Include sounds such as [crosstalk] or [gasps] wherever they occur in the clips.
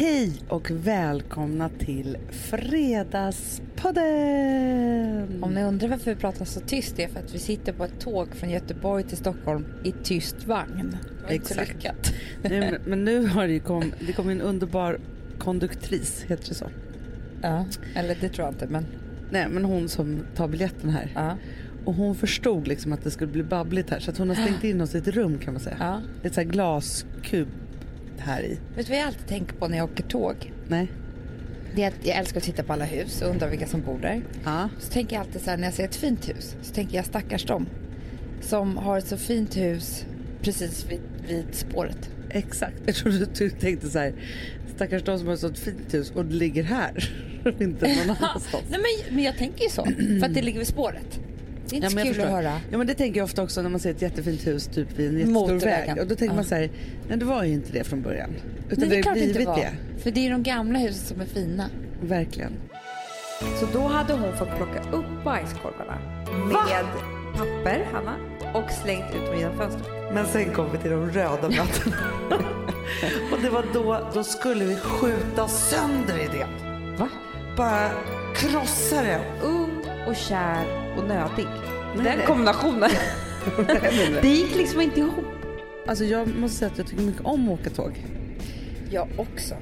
Hej och välkomna till Fredagspodden! Om ni undrar varför vi pratar så tyst det är för att vi sitter på ett tåg från Göteborg till Stockholm i tyst vagn. Det var inte så Exakt. lyckat. Men, men nu har det ju kom, det kom en underbar konduktris, heter det så? Ja, eller det tror jag inte men Nej, men hon som tar biljetten här. ja. Och hon förstod liksom att det skulle bli babbligt här så att hon har stängt [gasps] in oss i ett rum kan man säga. ja. Ett så här glaskub här i. Vet du vad jag alltid tänker på när jag åker tåg? Nej. Det är att jag älskar att titta på alla hus och undra vilka som bor där. Ja. Så tänker jag alltid så här när jag ser ett fint hus så tänker jag stackars dem som har ett så fint hus precis vid, vid spåret. Exakt. Jag trodde du tänkte så här, stackars de som har ett sånt fint hus och det ligger här. och [laughs] inte någon [laughs] annanstans. Nej men, men jag tänker ju så, för att det ligger vid spåret. Det är inte Ja, så jag kul att höra. Ja men det tänker jag ofta också när man ser ett jättefint hus typ vid en jättestor väg. Och då tänker Ja. man så här, nej det var ju inte det från början. Utan Nej, det är klart har det inte var. det. För det är de gamla husen som är fina. Verkligen. Så då hade hon fått plocka upp bajskorvarna med papper, Hanna, och slängt ut dem genom fönstret. Men sen kom vi till de röda mötena. [laughs] och det var då, då skulle vi skjuta sönder idén. Va? Bara krossa det. Ung och kär och nödig. Nej, Den kombinationen, [laughs] det gick liksom inte ihop. Alltså jag måste säga att jag tycker mycket om att åka tåg. Jag också.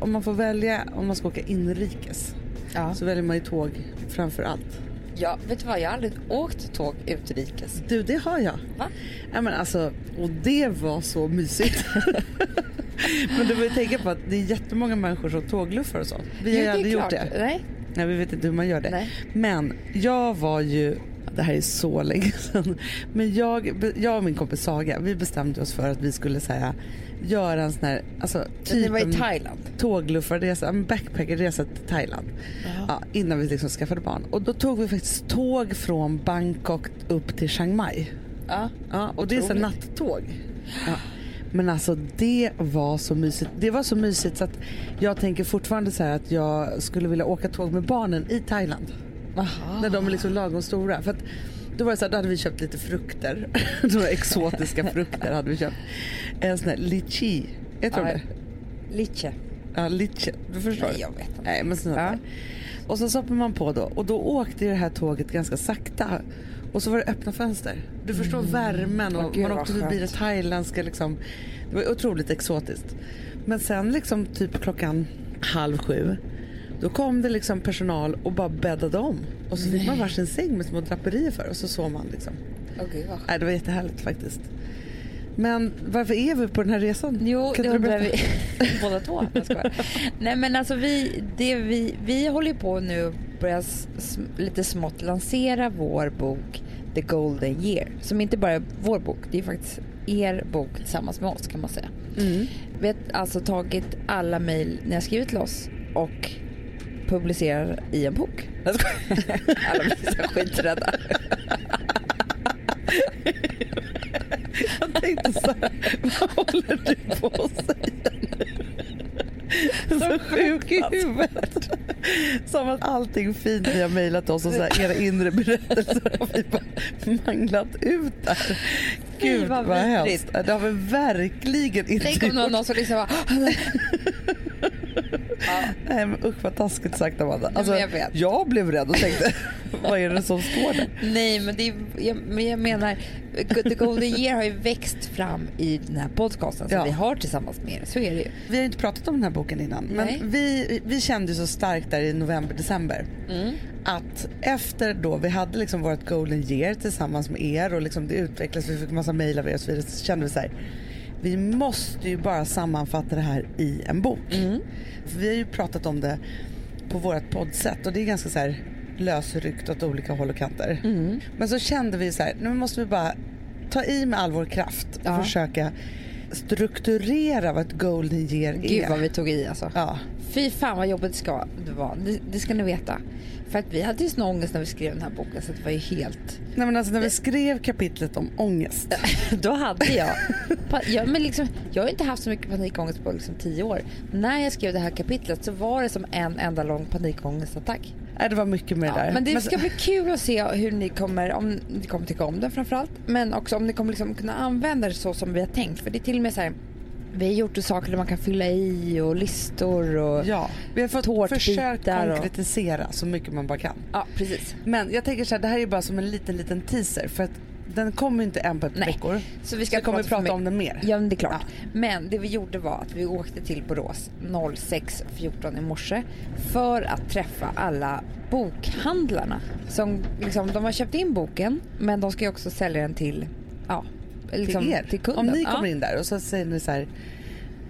Om man får välja om man ska åka inrikes Ja. så väljer man ju tåg framför allt. ja, vet du vad? Jag har aldrig åkt tåg utrikes. Du, det har jag. Va? Ja, men alltså, och det var så mysigt. [laughs] men du får tänka på att det är jättemånga människor som tågluffar och så. Vi har ju aldrig gjort klart. det. Nej. Nej, vi vet inte hur man gör det. Nej. Men jag var ju, det här är så länge [laughs] sedan, men jag, jag och min kompis Saga, vi bestämde oss för att vi skulle säga göra en sån här, alltså typ var i en Thailand. tågluffarresa, en backpackerresa till Thailand. Ja, innan vi liksom skaffade barn. Och då tog vi faktiskt tåg från Bangkok upp till Chiang Mai. Ja. Ja, och det är så Otroligt. nattåg. Ja. Men alltså det var så mysigt. Det var så mysigt så att jag tänker fortfarande så att jag skulle vilja åka tåg med barnen i Thailand. Aha. När de är liksom lagom stora. För att då var det så här, då hade vi köpt lite frukter. [laughs] Några exotiska frukter hade vi köpt. En sån här litchi. Heter de Ja, det? Liche. Ja, litchi. Du förstår? Nej, jag vet inte. Nej, men sånt Ja. Och så stoppar man på då och då åkte det här tåget ganska sakta. Och så var det öppna fönster. Du förstår värmen Åh, och man åkte förbi det thailändska liksom. Det var otroligt exotiskt. Men sen liksom typ klockan halv sju då kom det liksom personal och bara bäddade om. Och så fick man varsin säng med små draperier för och så sov man liksom. Vad Nej, det var jättehärligt faktiskt. Men varför är vi på den här resan? Jo, Kan det undrar vi [laughs] båda två. Nej men alltså vi, det vi, vi håller på nu s- s- lite smått lansera vår bok The Golden Year. Som inte bara är vår bok, det är faktiskt er bok tillsammans med oss kan man säga. Mm. Vi har alltså tagit alla mejl ni har skrivit till oss och publicerar i en bok. Jag skojar. [laughs] Alla blir så skiträdda. [laughs] Tänkte så här, vad håller du på att säga nu? Så sjuk i huvudet. Som att allting fint ni har mejlat oss och så här, era inre berättelser har vi bara manglat ut där. Gud vad vad, hemskt. Det har vi verkligen inte Tänk om någon, någon som liksom bara, Nej men usch vad taskigt sagt Amanda. men Alltså, jag vet. jag blev rädd och tänkte, [laughs] vad är det som står där? Nej, men, det är, jag, men jag menar, The Golden Year har ju växt fram i den här podcasten som Ja. vi har tillsammans med er. Så är det ju. Vi har inte pratat om den här boken innan, men Nej. vi, vi kände så starkt där i november, december att efter då vi hade liksom vårt golden year tillsammans med er och liksom det utvecklades, vi fick massa mejl av er och så vidare, så kände vi så här, vi måste ju bara sammanfatta det här i en bok. För vi har ju pratat om det på vårt poddsätt och det är ganska så här lösryckt åt olika håll och kanter. Men så kände vi så här, nu måste vi bara ta i med all vår kraft och Ja. försöka strukturera vad ett golden year Gud är. vad vi tog i alltså. Ja. Fy fan vad jobbigt det ska det vara. Det, det ska ni veta. För att vi hade ju sån ångest när vi skrev den här boken så det var ju helt... Nej, men alltså, när vi skrev kapitlet om ångest. [laughs] Då hade jag... Jag, men liksom, jag har inte haft så mycket panikångest på liksom tio år. När jag skrev det här kapitlet så var det som en enda lång panikångestattack. Nej, det var mycket med det Ja, där. men det Men- ska bli kul att se hur ni kommer, om ni kommer tycka om den framförallt. Men också om ni kommer liksom kunna använda det så som vi har tänkt. För det är till och med så här, Vi har gjort saker där man kan fylla i och listor och... Ja, vi har fått försökt och- konkretisera så mycket man bara kan. Ja, precis. Men jag tänker så här, det här är bara som en liten, liten teaser för att den kommer ju inte än på ett par veckor. Så vi Så ska jag kommer prata prata om det mer. Ja, men det är klart. Men det vi gjorde var att vi åkte till Borås 06.14 i morse för att träffa alla bokhandlarna. Som liksom, de har köpt in boken men de ska ju också sälja den till, ja, liksom, till er. till kunden. Om ni kommer ja. in där och så säger ni så här.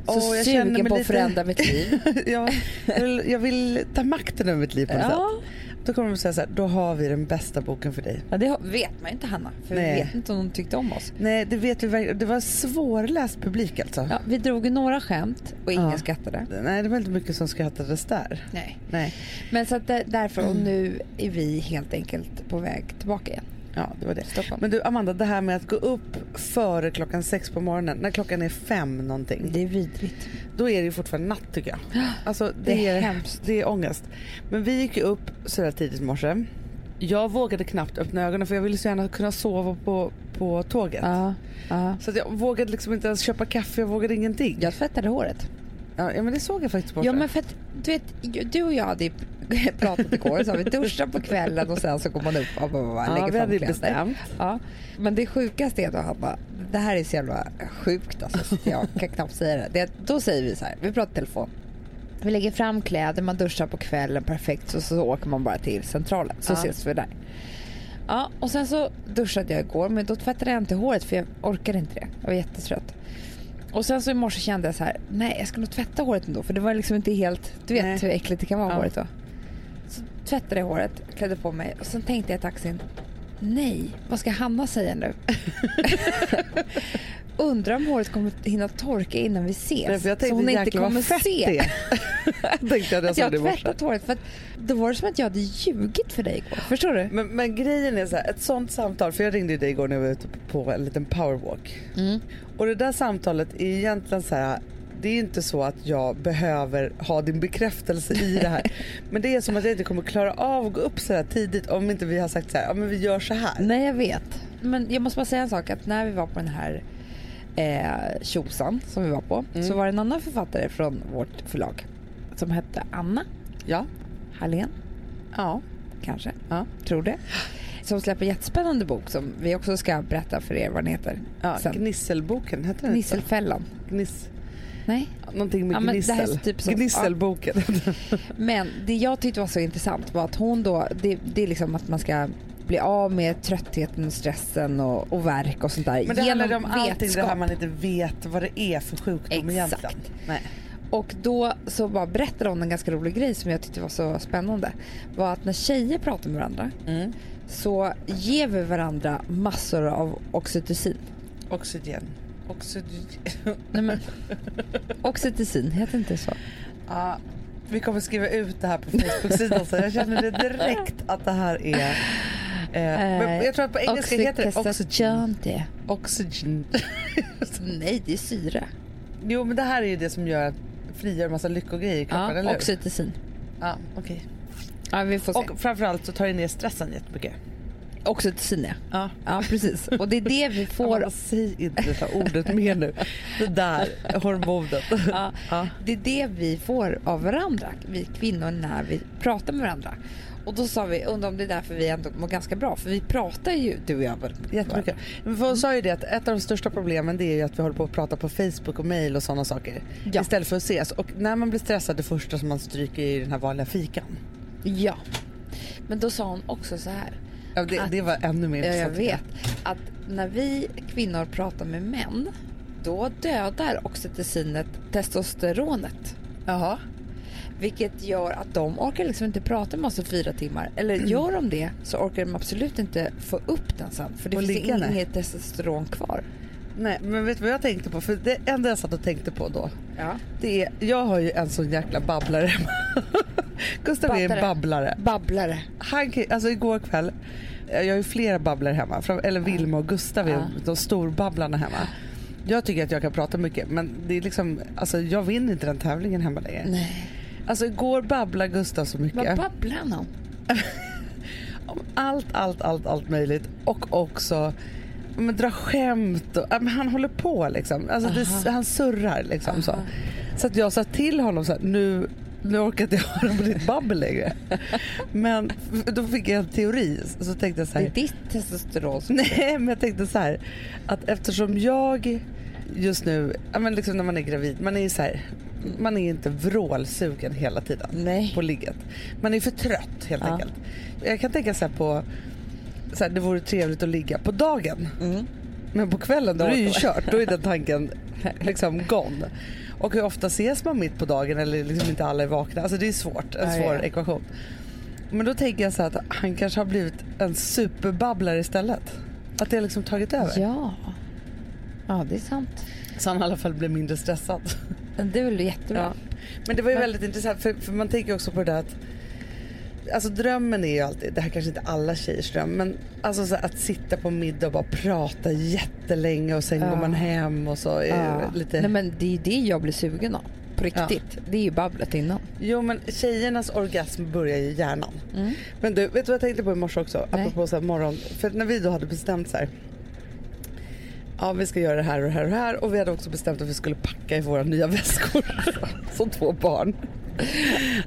Så "Åh, jag sugen känner mig på att lite- förändra mitt liv. [laughs] ja, jag, vill, jag vill ta makten över mitt liv på något Ja. sätt. Då kommer de säga så här, då har vi den bästa boken för dig. Ja, det vet man inte Hanna. För Nej. vi vet inte om de tyckte om oss. Nej, det vet vi verkligen. Det var svårläst publik alltså. Ja, vi drog några skämt och ingen Ja. skrattade. Nej, det var inte mycket som skrattades där. Nej. Nej, Men så att där- därför, och nu är vi helt enkelt på väg tillbaka igen. Ja det var det. Stockholm. Men du Amanda, det här med att gå upp före klockan sex på morgonen, när klockan är fem någonting. Det är vidrigt. Då är det ju fortfarande natt tycker jag. Alltså, det, Det är är, hemskt. Det är ångest. Men vi gick ju upp sådär tidigt i morse. Jag vågade knappt öppna ögonen för jag ville så gärna kunna sova på, på tåget. Ja, ja. Så jag vågade liksom inte ens köpa kaffe, jag vågade ingenting. Jag tvättade håret. Ja, men det såg jag faktiskt morse. Ja men för att du vet, du och jag hade [laughs] pratat igår så vi duschar på kvällen och sen så går man upp och bara, Ja, lägger fram kläder. bestämt. Ja. Men det sjukaste är då han bara, det här är så jävla sjukt alltså, så jag kan knappt säga det. det. Då säger vi så här, vi pratar telefon. Vi lägger fram kläder, man duschar på kvällen perfekt så, så åker man bara till centralen så Ja. ses vi där. Ja, och sen så duschade jag igår men då tvättade jag inte håret för jag orkade inte det. Jag var jättetrött. Och sen så i morse kände jag så här, nej jag ska nog tvätta håret ändå för det var liksom inte helt, du vet Nej. hur äckligt det kan vara Ja. håret då. Så tvättade jag håret, klädde på mig och sen tänkte jag i taxin, nej vad ska Hanna säga nu? [laughs] Undrar om håret kommer hinna torka innan vi ses. Nej, jag så tänkte hon inte kommer se. är. [laughs] tänkte jag när jag Att jag tvättat håret för att då var det som att jag hade ljugit för dig igår. Förstår du? Men, men grejen är så här, ett sånt samtal, för jag ringde dig igår när jag var ute på en liten powerwalk. Mm. Och det där samtalet är egentligen så här, det är inte så att jag behöver ha din bekräftelse i det här. [laughs] men det är som att jag inte kommer klara av att gå upp så här tidigt om inte vi har sagt så här, ja men vi gör så här. Nej, jag vet. Men jag måste bara säga en sak. Att när vi var på den här eh, tjosan som vi var på Mm. så var det en annan författare från vårt förlag som hette Anna Ja. Hallén, Ja. kanske. Ja. Tror det. Som släpper jättespännande bok som vi också ska berätta för er vad den heter. ja. sen. Gnisselboken, heter den? Gnisselfällan. Gniss... Nej. Någonting med Ja, gnissel. typ som- [laughs] Gnisselboken. Men det jag tyckte var så intressant var att hon då, det, det är liksom att man ska bli av med tröttheten, stressen och, och värk och sånt där. Men det handlar om allting det här man inte vet vad det är för sjukdom Exakt. egentligen. Nej. Och då så bara berättade hon en ganska rolig grej som jag tyckte var så spännande. Var att när tjejer pratar med varandra Mm. så ger vi varandra massor av oxytocin. Oxygen. [laughs] Men, oxytocin, heter inte så? Ja, vi kommer skriva ut det här på Facebook-sidan så jag känner det direkt att det här är... Eh, men jag tror att på engelska heter det oxygen. Oxytocin. Oxygen. [laughs] Nej, det är syre. Jo men det här är ju det som gör att frigör massa lyckogrejer i kroppen, eller Ja, hur? oxytocin. Ja, okej. Ja, vi får se. Och framförallt så tar det ner stressen jättemycket. Oxytocin, ja. Ja. Ja, precis. Och det är det vi [laughs] får. Amanda, säg inte det ordet mer nu. Det där hormonet. Ja, Ja. Det är det vi får av varandra, vi kvinnor, när vi pratar med varandra. Och då sa vi, undrar om det är därför vi ändå mår ganska bra. För vi pratar ju, du och jag, väldigt mycket. Jättemycket. Men hon sa ju det att ett av de största problemen det är ju att vi håller på att prata på Facebook och mail och sådana saker. Ja. Istället för att ses. Och när man blir stressad det första som man stryker är ju den här vanliga fikan. Ja. Men då sa hon också så här. Ja, det, Att- det var ännu mer jag intressant, tycker vet. Att när vi kvinnor pratar med män, då dödar oxytocinet testosteronet. Jaha. Vilket gör att de orkar liksom inte prata med oss i fyra timmar. Eller gör de det så orkar de absolut inte få upp den sen. För det Och finns inget testosteron kvar. Nej men vet du vad jag tänkte på? För det enda jag satt och tänkte på då. Ja. Det är, jag har ju en sån jäkla babblare. [laughs] Gustav är en babblare. Babblare. Han, alltså igår kväll, jag har ju flera babblare hemma. Eller Vilma och Gustav är Ja. de storbabblarna hemma. Jag tycker att jag kan prata mycket men det är liksom, alltså jag vinner inte den tävlingen hemma längre. Nej. Alltså igår babblade Gustav så Vad mycket. babblar han om? [laughs] Om allt, allt, allt, allt möjligt. Och också men, dra skämt och, men han håller på liksom. Alltså det, han surrar liksom så. Så att jag sa till honom så här, nu, nu orkar inte jag [laughs] höra på ditt babbel längre. Men då fick jag en teori. Så tänkte jag så Det här, är ditt testosteron Nej, men jag tänkte så här att eftersom jag just nu, men liksom när man är gravid, man är ju så här, man är inte vrålsugen hela tiden Nej. på ligget. Man är för trött helt Ja. enkelt. Jag kan tänka så här på, så här, det vore trevligt att ligga på dagen. Mm. Men på kvällen då är det ju kört, då är den tanken [laughs] liksom gone. Och hur ofta ses man mitt på dagen eller liksom inte alla är vakna? Alltså det är svårt, en Ja, svår ja. ekvation. Men då tänker jag så att han kanske har blivit en superbabblare istället. Att det har liksom tagit över. Ja. Ja, det är sant. Så han i alla fall blir mindre stressad. Det är väl jättebra. Men det var ju väldigt intressant för, för man tänker också på det där att Alltså drömmen är ju alltid, det här kanske inte alla tjejers dröm men alltså så att sitta på middag och bara prata jättelänge och sen Ja. går man hem och så Ja. lite Nej, men det är det jag blir sugen av. På riktigt. Det är ju babblet innan. Jo men tjejernas orgasm börjar ju i hjärnan. Mm. Men du, vet du vad jag tänkte på i morse också? Nej. Apropå så här morgon. För när vi då hade bestämt så här. Ja vi ska göra det här och det här och det här. Och vi hade också bestämt att vi skulle packa i våra nya [laughs] väskor. Som två barn.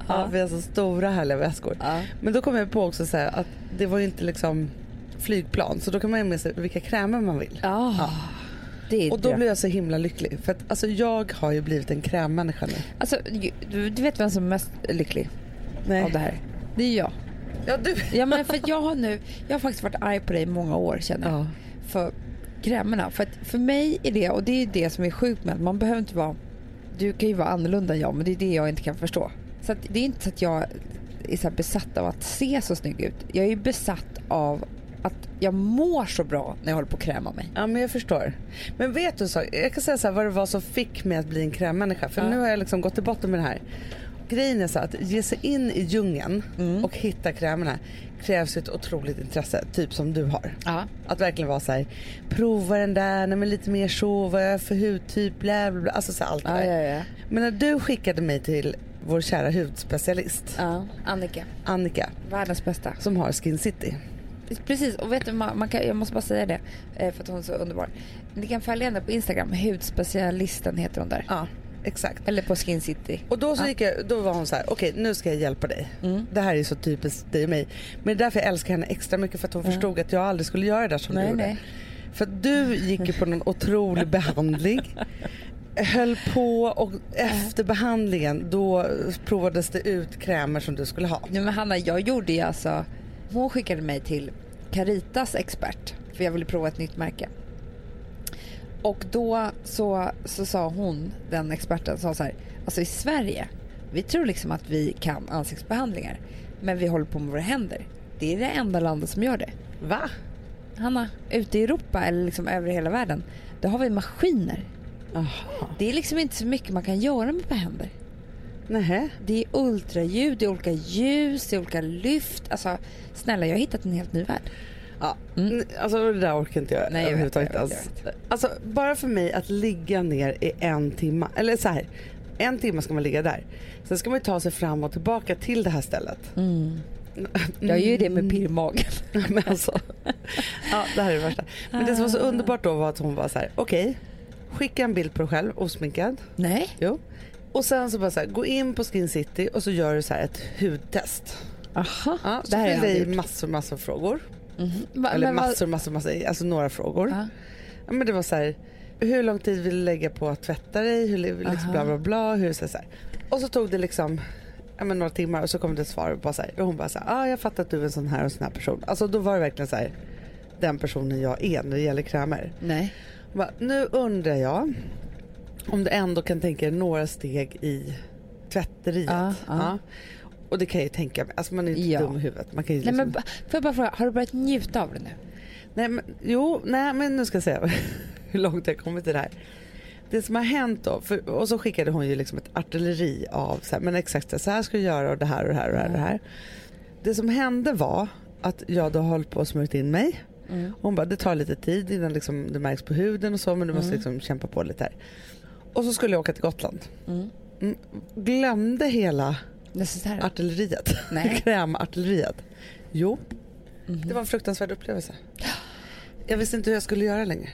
Ja, vi har så stora härliga väskor. Ja. Men då kom jag på också så här att det var ju inte liksom flygplan. Så då kan man ha med sig vilka krämer man vill. Ja. Det är Och då dröm. blev jag så himla lycklig. För att alltså jag har ju blivit en krämmänniska nu. Alltså, ju- du, du vet vem som är mest lycklig Nej. av det här? Det är jag. Ja du. Ja, men för jag har nu, jag har faktiskt varit arg på dig i många år känner jag. Ja. För krämerna. För att för mig är det, och det är det som är sjukt med att man behöver inte vara, du kan ju vara annorlunda än jag men det är det jag inte kan förstå. Så att det är inte så att jag är så besatt av att se så snygg ut. Jag är besatt av att jag mår så bra när jag håller på att kräma mig. Ja men jag förstår. Men vet du så, jag kan säga så här, vad det var som fick mig att bli en krämmänniska. För Ja. nu har jag liksom gått till botten med det här. Grejen är så att ge sig in i djungeln Mm. och hitta krämerna krävs ett otroligt intresse, typ som du har. Ja. Att verkligen vara så här, prova den där, nej men lite mer så, vad är jag för hudtyp, bla bla bla. Alltså så här, allt det Ja, där. ja, ja. Men när du skickade mig till vår kära hudspecialist, ja. Annika, Annika, världens bästa. som har Skin City. Precis, och vet du, man, man kan, jag måste bara säga det eh, för att hon är så underbar. Ni kan följa henne på Instagram, hudspecialisten heter hon där. Ja, exakt. Eller på Skin City. Och då, så Ja. jag, då var hon så här, okej nu ska jag hjälpa dig. Mm. Det här är så typiskt dig och mig. Men det är därför jag älskar henne extra mycket för att hon förstod att jag aldrig skulle göra det där som Nej, du gjorde. nej. För att du gick ju på någon otrolig [laughs] behandling. Höll på och efter behandlingen då provades det ut krämer som du skulle ha. Nej, men Hanna, jag gjorde ju alltså... Hon skickade mig till Caritas expert för jag ville prova ett nytt märke. Och då så, så sa hon, den experten, sa så här, alltså i Sverige, vi tror liksom att vi kan ansiktsbehandlingar, men vi håller på med våra händer. Det är det enda landet som gör det. Va? Hanna, ute i Europa eller liksom över hela världen, då har vi maskiner. Jaha. Det är liksom inte så mycket man kan göra med på händer. Nähä. Det är ultraljud, det är olika ljus, det är olika lyft. Alltså, snälla, jag har hittat en helt ny värld. Ja, Mm. alltså det där orkar inte jag Nej, jag vet, överhuvudtaget jag vet, jag Alltså bara för mig att ligga ner i en timme, eller så här, en timme ska man ligga där. Sen ska man ta sig fram och tillbaka till det här stället. Mm. Jag gör ju det med pirr i magen. [laughs] Men alltså, ja, det här är det värsta. Men det som var så underbart då var att hon var så här: okej, skicka en bild på dig själv osminkad. Nej. Jo. Och sen så bara så här, gå in på Skin City och så gör du så här ett hudtest. Aha, Ja, så det här har jag massor, massor frågor. Mhm. Va- Eller massor, massor, massor, alltså några frågor. Ja. Ja, men det var så här, hur lång tid vill du lägga på att tvätta dig? Hur, liksom bla bla bla. Hur, så här. Och så tog det liksom ja, men några timmar och så kom det ett svar. Och, bara så här, och hon bara så här, ah, jag fattar att du är en sån här och sån här person. Alltså då var det verkligen så här, den personen jag är när det gäller krämer. Nej. Bara, nu undrar jag om du ändå kan tänka dig några steg i tvätteriet. Ja, ja. Och det kan jag ju tänka mig. Alltså man är inte Ja. dum i huvudet. Man kan ju Nej, liksom... men, ba- får jag bara fråga, har du börjat njuta av det nu? Nej, men, jo, nej men nu ska jag säga [laughs] hur långt jag har kommit i det här. Det som har hänt då, för, och så skickade hon ju liksom ett artilleri av så här, men exakt så här ska du göra och det här och det här och det här. Och det, här. det som hände var att jag då höll på att smörjt in mig. Mm. Hon bara, det tar lite tid innan liksom det märks på huden och så men du måste Mm. liksom kämpa på lite här. Och så skulle jag åka till Gotland. Mm. Mm, glömde hela Necessären? artilleriet, Nej. [laughs] krämartilleriet. Jo, Mhm. det var en fruktansvärd upplevelse. jag visste inte hur jag skulle göra längre.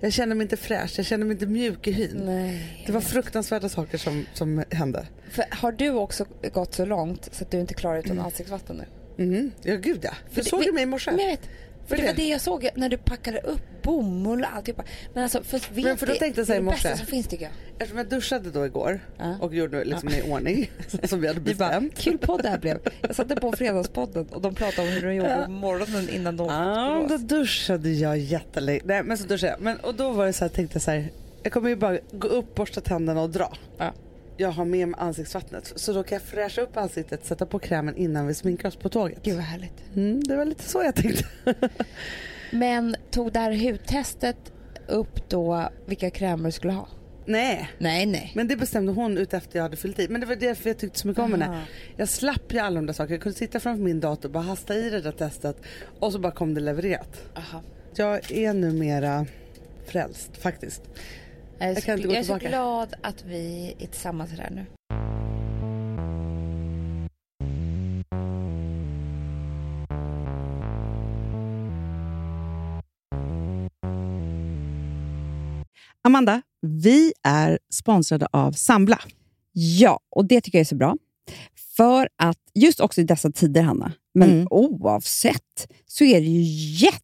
Jag kände mig inte fräsch, jag kände mig inte mjuk i hyn. Nej. Det var fruktansvärda saker som, som hände. För har du också gått så långt så att du inte klarar utan ansiktsvatten nu? Mhm. Ja, gud ja. Du För det- såg ju men- mig i morse. Men jag vet. För det var det? jag såg när du packade upp bomull och alltihopa. Men alltså, för, vet Men för då tänkte jag så här är i det morse. bästa som finns tycker jag. Eftersom jag duschade då igår Ja. och gjorde liksom i ordning [laughs] som vi hade Vi bara, bestämt. kul podd det här blev. Jag satte på Fredagspodden och de pratade om hur de gjorde på morgonen innan de Ja, då duschade jag jättelänge. Nej, men så duschade jag. Men, och då var det så här, tänkte jag så här, jag kommer ju bara gå upp, borsta tänderna och dra. Ja. Jag har med mig ansiktsvattnet. Så då kan jag fräscha upp ansiktet, sätta på krämen innan vi sminkar oss på tåget. Gud vad härligt. Mm, det var lite så jag tänkte. [laughs] Men tog det här hudtestet upp då vilka krämer du skulle ha? Nej, Nej, nej. men det bestämde hon ut efter jag hade fyllt i. Men det var därför jag tyckte så mycket om henne. Jag slapp ju alla de där sakerna. Jag kunde sitta framför min dator och bara hasta i det där testet och så bara kom det levererat. Aha. Jag är numera frälst faktiskt. Jag är, Jag så, kan inte gå jag är så tillbaka. glad att vi är tillsammans här nu. Amanda, vi är sponsrade av Sambla. Ja, och det tycker jag är så bra. För att just också i dessa tider, Hanna, men Mm. oavsett, så är det ju jätte,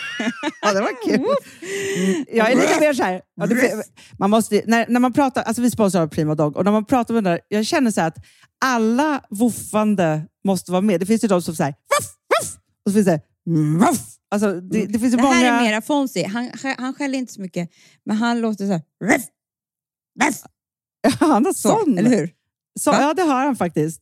Ja, det var kul. Mm, Jag är lite mer så här. Ja, det, man måste, när, när man pratar, alltså vi sponsrar Prima Dog och när man pratar med den där, jag känner så här att alla woofande måste vara med. Det finns ju de som säger voff, voff, och så finns det voff. Alltså, det, det finns ju Det många... här är mera Fonzie. Han, han skäller inte så mycket, men han låter så här... Ruff, ruff, [laughs] Han har så, sån. eller hur? Så, ja, det har han faktiskt.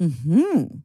嗯哼。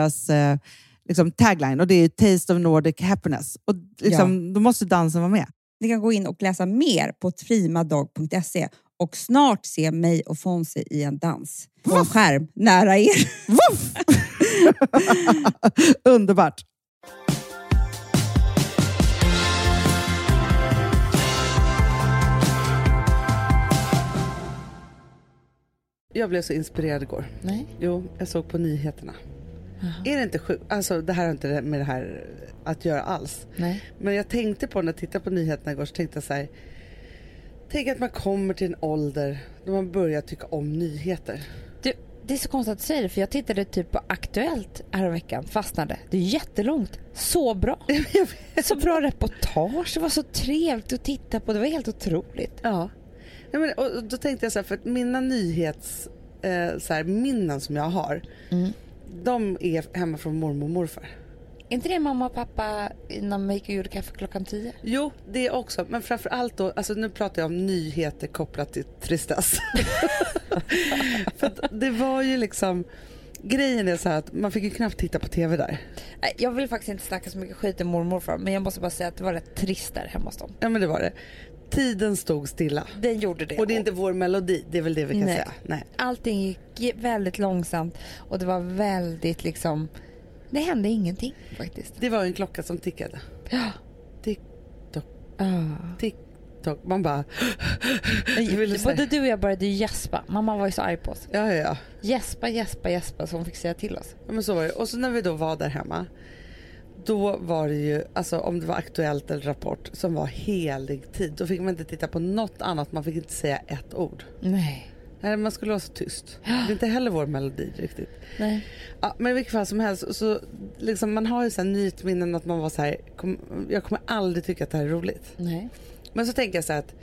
deras eh, liksom, tagline och det är Taste of Nordic Happiness. Och liksom, ja. Då måste dansen vara med. Ni kan gå in och läsa mer på trimadag.se och snart se mig och Fonzie i en dans på en skärm nära er. [laughs] Underbart! Jag blev så inspirerad igår. Nej. Jo, jag såg på nyheterna är det inte sjukt? Alltså det här har inte med det här att göra alls. Nej. Men jag tänkte på när jag tittade på nyheterna igår så tänkte jag så här. Tänk att man kommer till en ålder då man börjar tycka om nyheter. Du, det är så konstigt att du säger det för jag tittade typ på Aktuellt häromveckan, fastnade. Det är jättelångt. Så bra. [laughs] Så bra reportage, det var så trevligt att titta på. Det var helt otroligt. Ja. ja men, och då tänkte jag så här, för att mina nyhets eh, så här, minnen som jag har. De är hemma från mormor och morfar. Är inte det mamma och pappa innan vi gick och gjorde kaffe klockan tio? Jo, det också. Men framför allt då, alltså nu pratar jag om nyheter kopplat till tristess. [laughs] För det var ju liksom, grejen är så här att man fick ju knappt titta på tv där. Jag vill faktiskt inte snacka så mycket skit om mormor men jag måste bara säga att det var rätt trist där hemma hos dem. Ja men det var det. Tiden stod stilla. Den gjorde det. Och det är inte vår melodi, det är väl det vi kan Nej. säga. Nej. Allting gick väldigt långsamt och det var väldigt liksom... Det hände ingenting faktiskt. Det var en klocka som tickade. Ja. Tick, Ah. tick, tock. Man bara... [gasps] Både du och jag började gäspa. Mamma var ju så arg på oss. Ja, ja, ja. Gäspa, gäspa, gäspa så hon fick säga till oss. Ja men så var det. Och så när vi då var där hemma. Då var det ju, alltså om det var Aktuellt eller Rapport som var helig tid. Då fick man inte titta på något annat, man fick inte säga ett ord. Nej. Nej, man skulle vara så tyst. Det är inte heller vår melodi riktigt. Nej. Ja, men i vilket fall som helst, så liksom, man har ju så här nytminnen att man var så här, kom, jag kommer aldrig tycka att det här är roligt. Nej. Men så tänker jag så här att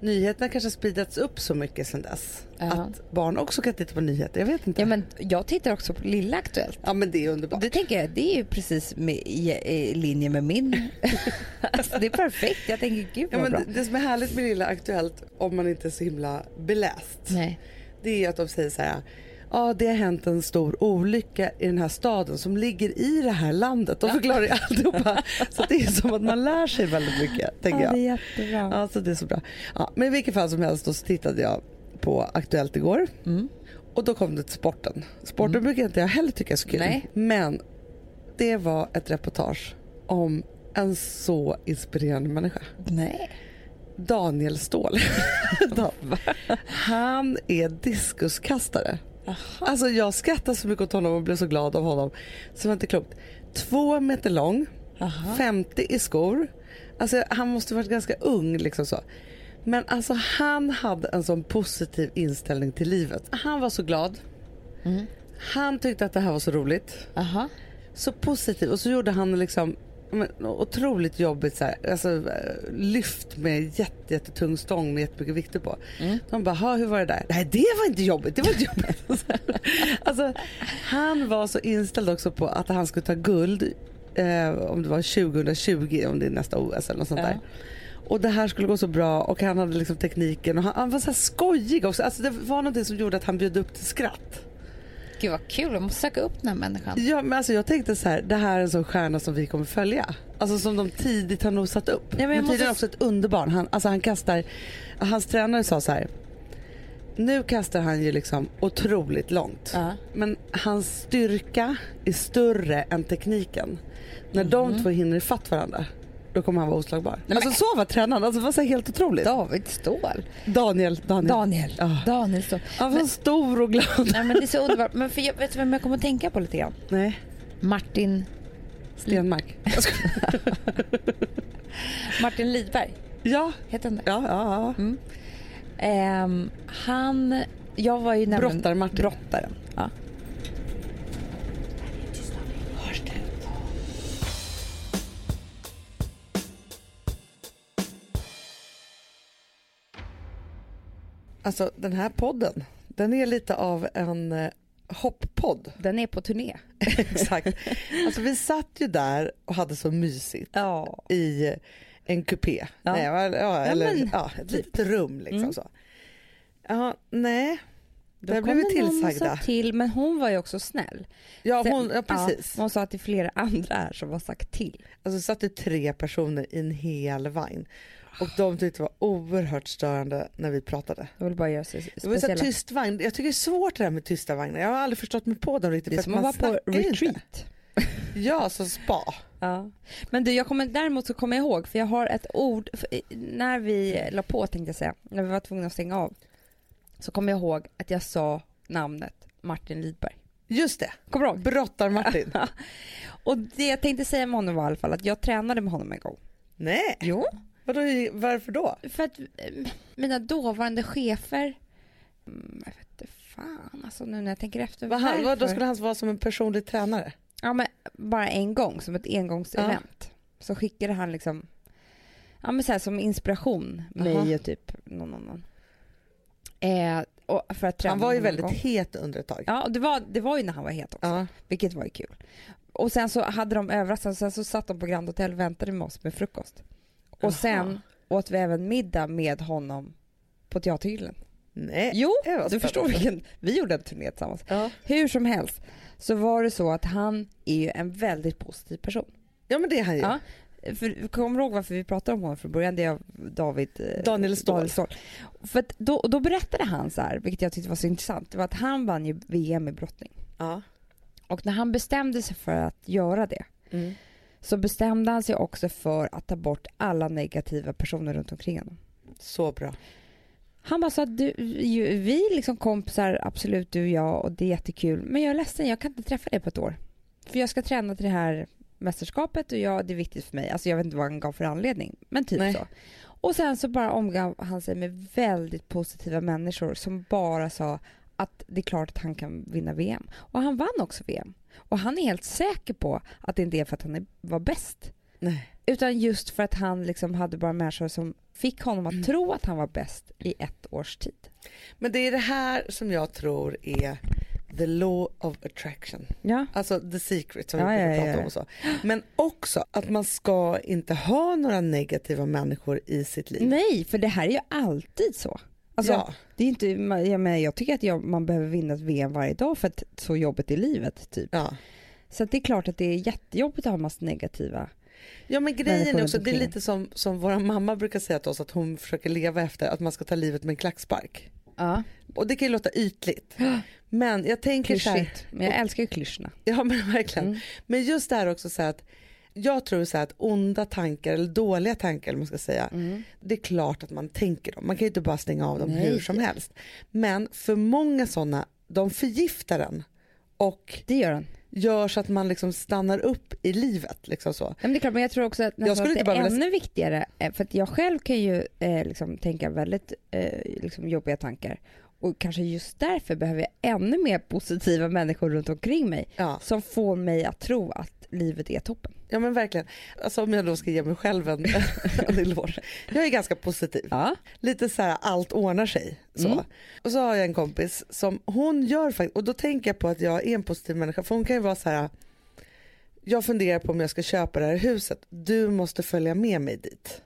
nyheterna kanske har speedats upp så mycket sedan dess. Ja. Att barn också kan titta på nyheter, jag vet inte. Ja, men jag tittar också på Lilla Aktuellt. ja men det är underbart. Det tänker jag, det är ju precis med, i, i linje med min. [laughs] alltså, det är perfekt. Jag tänker, gud Ja, vad men bra. det, det som är härligt med Lilla Aktuellt om man inte är så himla beläst. Nej. Det är att de säger så här. Ja, det har hänt en stor olycka i den här staden som ligger i det här landet. De förklarar ju alltihopa. [laughs] Så det är som att man lär sig väldigt mycket, tänker Ja, det är jättebra. Ja, så det är så bra. Ja, men i vilket fall som helst då så tittade jag på Aktuellt igår. Mm. Och då kom det till sporten. Sporten brukar inte jag heller tycka är så kul. Nej. Men det var ett reportage om en så inspirerande människa. Nej. Daniel Ståhl. [laughs] [laughs] Han är diskuskastare. Alltså jag skrattar så mycket åt honom och blev så glad av honom. Så det var inte klokt. Två meter lång, 50 i skor. Alltså han måste varit ganska ung liksom så. Men alltså han hade en sån positiv inställning till livet. Han var så glad. Han tyckte att det här var så roligt Aha. så positiv och så gjorde han liksom men, otroligt jobbigt så här, alltså, eh, lyft med jätte, jättetung stång med jättemycket vikter på. De bara, "Ha, hur var det där? Nej det var inte jobbigt, det var inte jobbigt. [laughs] alltså, han var så inställd också på att han skulle ta guld eh, om det var 2020, om det är nästa OS eller något sånt Ja. där. Och det här skulle gå så bra och han hade liksom tekniken och han, han var så här skojig också. Alltså det var någonting som gjorde att han bjöd upp till skratt. Gud vad kul, jag måste söka upp den här människan. Ja, men alltså jag tänkte så här, det här är en sån stjärna som vi kommer följa. Alltså som de tidigt har nog satt upp. men jag men måste- tydligen också ett underbarn. Han, alltså han kastar, hans tränare sa så här. Nu kastar han ju liksom otroligt långt. Ja. Men hans styrka är större än tekniken. När de två hinner ifatt varandra, då kommer han vara oslagbar. men- alltså så var tränaren, alltså det var så helt otroligt. David Ståhl. Daniel, Daniel. Daniel. Ja. Daniel Ståhl. Han var stor och glad. Nej men det är så underbart. Men för jag, vet du vem jag kommer att tänka på lite grann? Nej, Martin, Stenmark. [laughs] Martin Lidberg. Ja, Heter han det? ja, ja. ja. Ehm, han, jag var ju nämligen... Brottar-Martin. Brottaren. Ja. Alltså den här podden, den är lite av en eh, hopppodd. Den är på turné. [laughs] Exakt. Alltså vi satt ju där och hade så mysigt Ja. i en kupé. Ja. Nej, ja, eller men, ja, ett litet rum liksom Mm. så. Ja, nej. Då Där blev vi tillsagda. sa till, men hon var ju också snäll. Ja, Sen- hon, ja precis. hon sa att det är flera andra här som har sagt till. Alltså satt det tre personer i en hel vagn. Och de tyckte det var oerhört störande när vi pratade. Jag vill bara göra sig Det var så här speciella. tyst vagn. Jag tycker det är svårt det där med tysta vagnar. Jag har aldrig förstått mig på dem riktigt. Det är som att vara på inte. retreat. Ja, som spa. [laughs] Ja. Men du, jag kommer, däremot så kommer jag ihåg, för jag har ett ord, när vi la på tänkte jag säga, när vi var tvungna att stänga av, så kommer jag ihåg att jag sa namnet Martin Lidberg. Just det, Kommer du ihåg? Brottar-Martin. [laughs] Och det jag tänkte säga med honom var i alla fall att jag tränade med honom en gång. Nej, Jo. Vadå, varför då? För att eh, mina dåvarande chefer, mm, jag vet inte fan alltså nu när jag tänker efter. Vad han, då skulle han vara som en personlig tränare? Ja men bara en gång som ett engångsevent. Så skickade han liksom, ja men så här, som inspiration mig Jaha. och typ någon annan. Eh, Han var ju väldigt gång. het under ett tag. Ja och det var, det var ju när han var het också. Ja. Vilket var ju kul. Och sen så hade de överraskat, sen så satt de på Grand Hotel och väntade med oss med frukost. Och sen åt vi även middag med honom på Teatergrillen. Nej. Jo, du förstår vilken, vi gjorde en turné tillsammans. Ja. Hur som helst så var det så att han är ju en väldigt positiv person. ja men det är han ju. Ja. För, kommer du ihåg varför vi pratade om honom från början? Det är av David eh, Daniel Ståhl. För att då, då berättade han så här, vilket jag tyckte var så intressant, det var att han vann ju VM i brottning. Ja. Och när han bestämde sig för att göra det Mm. Så bestämde han sig också för att ta bort alla negativa personer runt omkring honom. Så bra. Han bara sa att du, ju, vi liksom kompisar, absolut du och jag och det är jättekul. Men jag är ledsen, jag kan inte träffa dig på ett år. För jag ska träna till det här mästerskapet och jag, det är viktigt för mig. Alltså jag vet inte vad han gav för anledning, men typ Nej. så. Och sen så bara omgav han sig med väldigt positiva människor som bara sa att det är klart att han kan vinna VM. Och han vann också VM. Och han är helt säker på att det inte är för att han är, var bäst. Nej. Utan just för att han liksom hade bara människor som fick honom att tro att han var bäst i ett års tid. Men det är det här som jag tror är the law of attraction. Ja. Alltså the secret som Ja, vi ja, prata om och så. Men också att man ska inte ha några negativa människor i sitt liv. Nej, för det här är ju alltid så. Alltså, ja. det är inte, jag, menar, jag tycker att jag, man behöver vinna ett VM varje dag för att så jobbigt i livet. Typ. Ja. Så det är klart att det är jättejobbigt att ha massa negativa. ja men grejen är också, det är lite som, som vår mamma brukar säga till oss att hon försöker leva efter att man ska ta livet med en klackspark. Ja. Och det kan ju låta ytligt. [gasps] Men jag tänker så här, Klyschigt. Men jag älskar ju klyschorna. Ja men verkligen. Mm. Men just det här också så här att jag tror så att onda tankar eller dåliga tankar man ska säga. Det är klart att man tänker dem. Man kan ju inte bara stänga av dem Nej. hur som helst. Men för många sådana, de förgiftar en. Och Det gör den. gör så att man liksom stannar upp i livet. Liksom så. Ja, men det är klart, men jag tror också att, Jag skulle att det är ännu viktigare, eh, för att jag själv kan ju eh, liksom tänka väldigt eh, liksom jobbiga tankar och kanske just därför behöver jag ännu mer positiva människor runt omkring mig Ja. som får mig att tro att livet är toppen. Ja men verkligen. Alltså om jag då ska ge mig själv en, [laughs] en eloge. Jag är ganska positiv. Ja. lite så här allt ordnar sig. Så. Mm. Och så har jag en kompis som hon gör faktiskt, och då tänker jag på att jag är en positiv människa för hon kan ju vara så här. Jag funderar på om jag ska köpa det här huset, du måste följa med mig dit.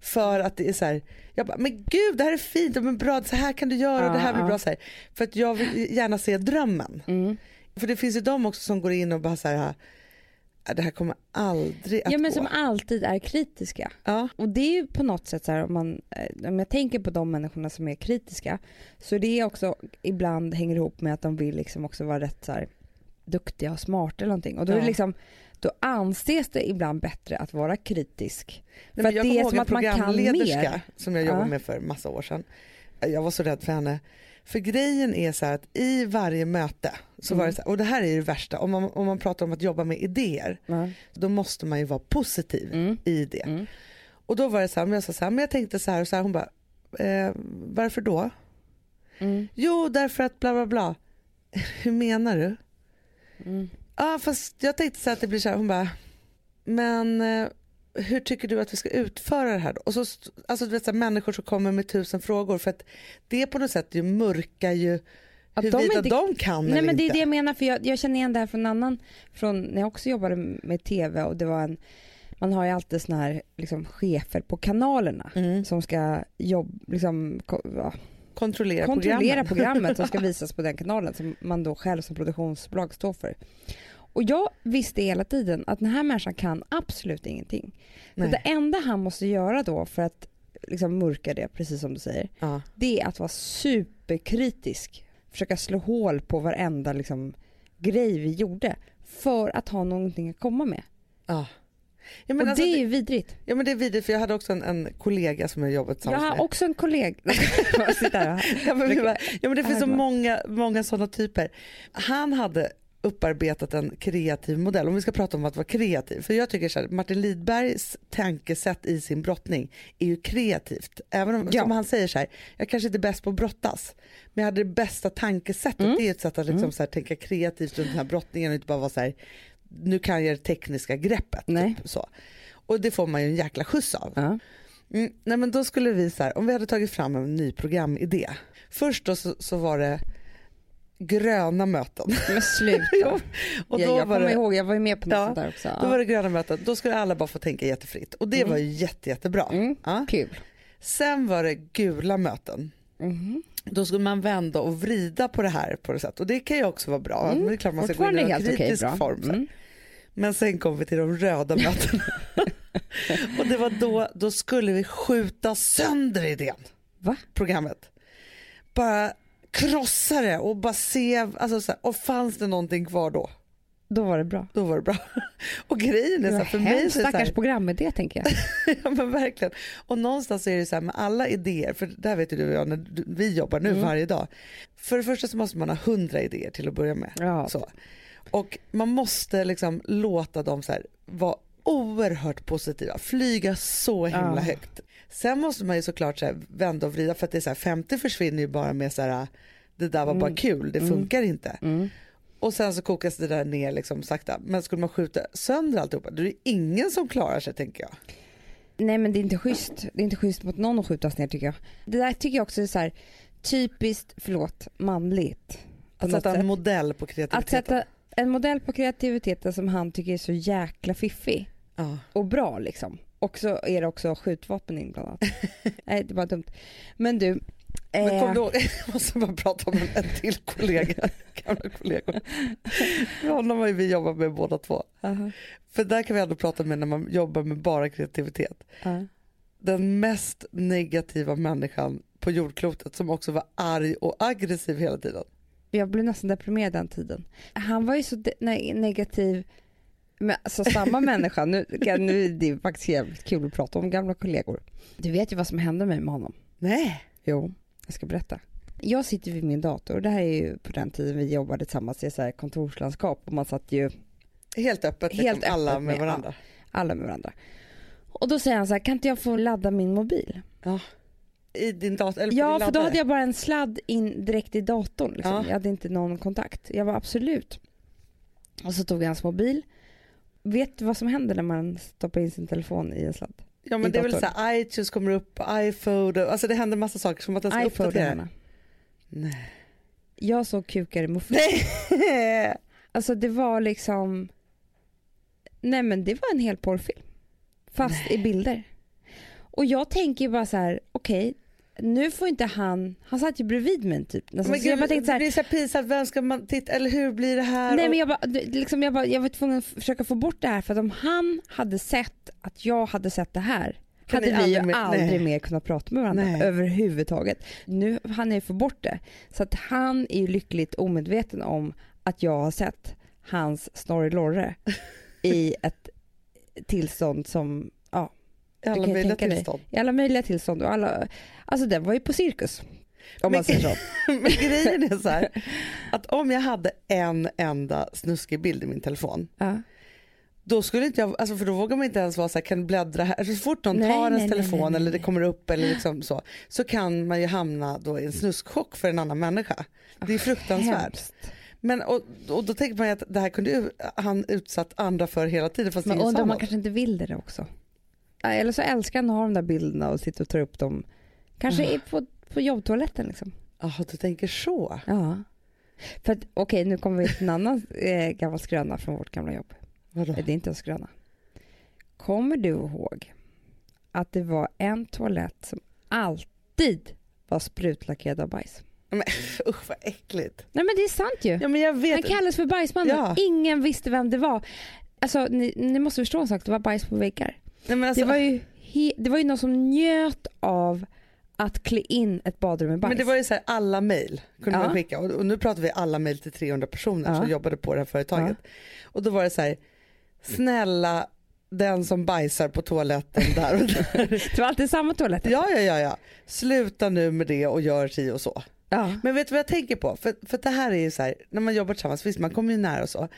För att det är så här, jag bara, men gud det här är fint, men bra, så här kan du göra och det här blir Ja, bra. ja. Så här. För att jag vill gärna se drömmen. Mm. För det finns ju de också som går in och bara så här, "Ah, det här kommer aldrig att ja men gå. som alltid är kritiska. ja. Och det är ju på något sätt så här om man, eh, om jag tänker på de människorna som är kritiska så det är också ibland hänger ihop med att de vill liksom också vara rätt så här duktiga och smarta eller någonting. Och då är det Ja. liksom då anses det ibland bättre att vara kritisk. Nej, För att det är som att man kan mer. som jag jobbade Ja. med för massa år sedan. Jag var så rädd för henne. För grejen är så här att i varje möte, så var det så här, och det här är det värsta, om man, om man pratar om att jobba med idéer, Ja. då måste man ju vara positiv Mm. i det. Mm. Och då var det så här, men jag sa så här, men jag tänkte så här och så här, hon bara, eh, varför då? Mm. Jo, därför att bla bla bla. [laughs] Hur menar du? Mm. Ja, fast jag tänkte så här att det blir så här, hon bara, men eh, hur tycker du att vi ska utföra det här då? Och så, alltså du vet så här, människor som kommer med tusen frågor för att det på något sätt ju mörkar ju Att de huruvida inte- de kan Nej eller men det är inte. det jag menar för jag, jag känner igen det här från en annan, från när jag också jobbade med tv och det var en, man har ju alltid såna här liksom, chefer på kanalerna Mm. som ska jobb, liksom, ja, Kontrollera, kontrollera programmet som ska [laughs] visas på den kanalen som man då själv som produktionsbolag står för. Och jag visste hela tiden att den här människan kan absolut ingenting. Så det enda han måste göra då för att liksom mörka det, precis som du säger, Ja. det är att vara superkritisk. Försöka slå hål på varenda liksom, grej vi gjorde för att ha någonting att komma med. Ja. Ja, men och alltså, det är ju vidrigt. ja men det är vidrigt för jag hade också en, en kollega som jag jobbat Jag tillsammans har med. också en kollega. [laughs] Ja men, ja, men det finns så många, många sådana typer. Han hade upparbetat en kreativ modell, om vi ska prata om att vara kreativ. För jag tycker så här, Martin Lidbergs tankesätt i sin brottning är ju kreativt. Även om, Ja. som han säger så här, jag kanske inte är bäst på att brottas, men jag hade det bästa tankesättet. Mm. Det är ett sätt att liksom så här, tänka kreativt runt den här brottningen och inte bara vara så här, nu kan jag det tekniska greppet. Nej. Typ, så. Och det får man ju en jäkla skjuts av. Ja. Mm, nej men då skulle vi så här, om vi hade tagit fram en ny programidé. Först då så, så var det gröna möten. Men sluta. [laughs] Jo, och ja, då jag var kommer det, ihåg, jag var ju med på något Ja, sånt där också. då var det gröna möten. Då skulle alla bara få tänka jättefritt och det var ju jätte, jättebra. Mm. Ja. Kul. Sen var det gula möten. Mhm. Då skulle man vända och vrida på det här på något sätt och det kan ju också vara bra. Men det är klart man ska gå in Mm. I en kritisk bra. form. Mm. Men sen kom vi till de röda [laughs] mötena. och det var då, då skulle vi skjuta sönder idén. Va? Programmet. Bara krossa det och bara se, alltså så här, och fanns det någonting kvar då? Då var det bra. Då var det bra. [laughs] Och grejen är så här, för mig så är det så stackars här, programidé tänker jag. [laughs] ja men verkligen. Och någonstans är det så här med alla idéer, för det här vet ju du och jag när vi jobbar nu Mm. varje dag. För det första så måste man ha hundra idéer till att börja med. Ja. Så. Och man måste liksom låta dem så här vara oerhört positiva, flyga så himla Ja. högt. Sen måste man ju såklart så här vända och vrida för att det är så här, 50 försvinner ju bara med så här det där var bara kul, det funkar inte. Mm. Och sen så kokas det där ner liksom sakta. Men skulle man skjuta sönder alltihopa, då är det ingen som klarar sig tänker jag. Nej men det är inte schysst. Det är inte schysst mot någon att skjutas ner tycker jag. Det där tycker jag också är så här typiskt, förlåt, manligt. Att sätta sätt. en modell på kreativiteten. Att sätta en modell på kreativiteten som han tycker är så jäkla fiffig ja. och bra liksom. Och så är det också skjutvapen inblandat. [laughs] Nej det var dumt. Men du. Men eh, kom du ihåg, jag måste bara prata om en, en till kollega, [laughs] gamla kollegor. För honom har ju vi jobbat med båda två. aha, För där kan vi ändå prata med när man jobbar med bara kreativitet. ja. Den mest negativa människan på jordklotet som också var arg och aggressiv hela tiden. Jag blev nästan deprimerad den tiden. Han var ju så negativ. Men alltså samma människa, nu, nu är det faktiskt jävligt kul att prata om gamla kollegor. Du vet ju vad som hände mig med honom. Nej. Jo, jag ska berätta. Jag sitter vid min dator, det här är ju på den tiden vi jobbade tillsammans i så kontorslandskap och man satt ju Helt öppet, liksom, Helt alla öppet med med- varandra. alla med varandra. Och då säger han så här, kan inte jag få ladda min mobil? Ja. I din dator, eller Ja, din för då hade jag bara en sladd in direkt i datorn. Liksom. Ja. Jag hade inte någon kontakt. Jag var absolut. Och så tog jag hans mobil. Vet du vad som händer när man stoppar in sin telefon i en sladd? Ja men i det är väl datorn. så här, iTunes kommer upp, iPhone, alltså det händer massa saker som att den ska iPhone uppdatera. Nej. Jag såg kukar i muffen. Nej. [laughs] Alltså det var liksom... Nej men det var en hel porrfilm. Fast i bilder. Och jag tänker bara så här, okej, nu får inte han... Han satt ju bredvid mig typ. Nästan. Men så jag gud, bara tänkte så det här, blir så pinsamt, vem ska man titta, eller hur blir det här? Nej Och- men jag, bara, det- liksom jag, bara, jag var tvungen att försöka få bort det här för att om han hade sett att jag hade sett det här Kan hade vi ju aldrig mer- aldrig mer kunnat prata med varandra Nej. överhuvudtaget. Nu jag ju få bort det. Så att han är ju lyckligt omedveten om att jag har sett hans Snorri Lorre i ett tillstånd som, I alla möjliga tänka dig. tillstånd. i alla möjliga tillstånd och alla, alltså den var ju på cirkus. Om Men- man säger så. [laughs] Men grejen är så här, [laughs] att om jag hade en enda snuskig bild i min telefon, Ja. då skulle inte jag, alltså för då vågar man inte ens vara så här, kan bläddra här, så fort någon Nej, tar ens nej, telefon nej, eller det kommer upp eller liksom så, så kan man ju hamna då i en snuskchock för en annan människa. Det är fruktansvärt. Hemskt. Men och, och då tänker man ju att det här kunde ju han utsatt andra för hela tiden fast ingen undrar om man kanske inte vill det också. Eller så älskar han att ha de där bilderna och sitta och ta upp dem. Kanske i på, på jobbtoaletten liksom. Jaha, du tänker så. Ja. För att okej, nu kommer vi till en annan eh, gammal skröna från vårt gamla jobb. Vadå? Eh, Det är inte en skröna. Kommer du ihåg att det var en toalett som alltid var sprutlackerad av bajs? Men, [laughs] usch vad äckligt. Nej men det är sant ju. Ja men jag vet. Han kallades för bajsmannen. Ja. Ingen visste vem det var. Alltså ni, ni måste förstå en sak, det var bajs på väggar. Nej, men, alltså, det, var ju det var ju någon som njöt av att klä in ett badrum med bajs. men det var ju så här, alla mejl kunde Ja. man skicka och, och nu pratar vi alla mejl till 300 personer Ja. som jobbade på det här företaget. Och då var det så här, snälla den som bajsar på toaletten där och där. [laughs] Det var alltid samma toalett? Ja, ja, ja, ja. Sluta nu med det och gör si och så. ja. Men vet du vad jag tänker på? För, för det här är ju så här, när man jobbar tillsammans, visst man kommer ju nära och så.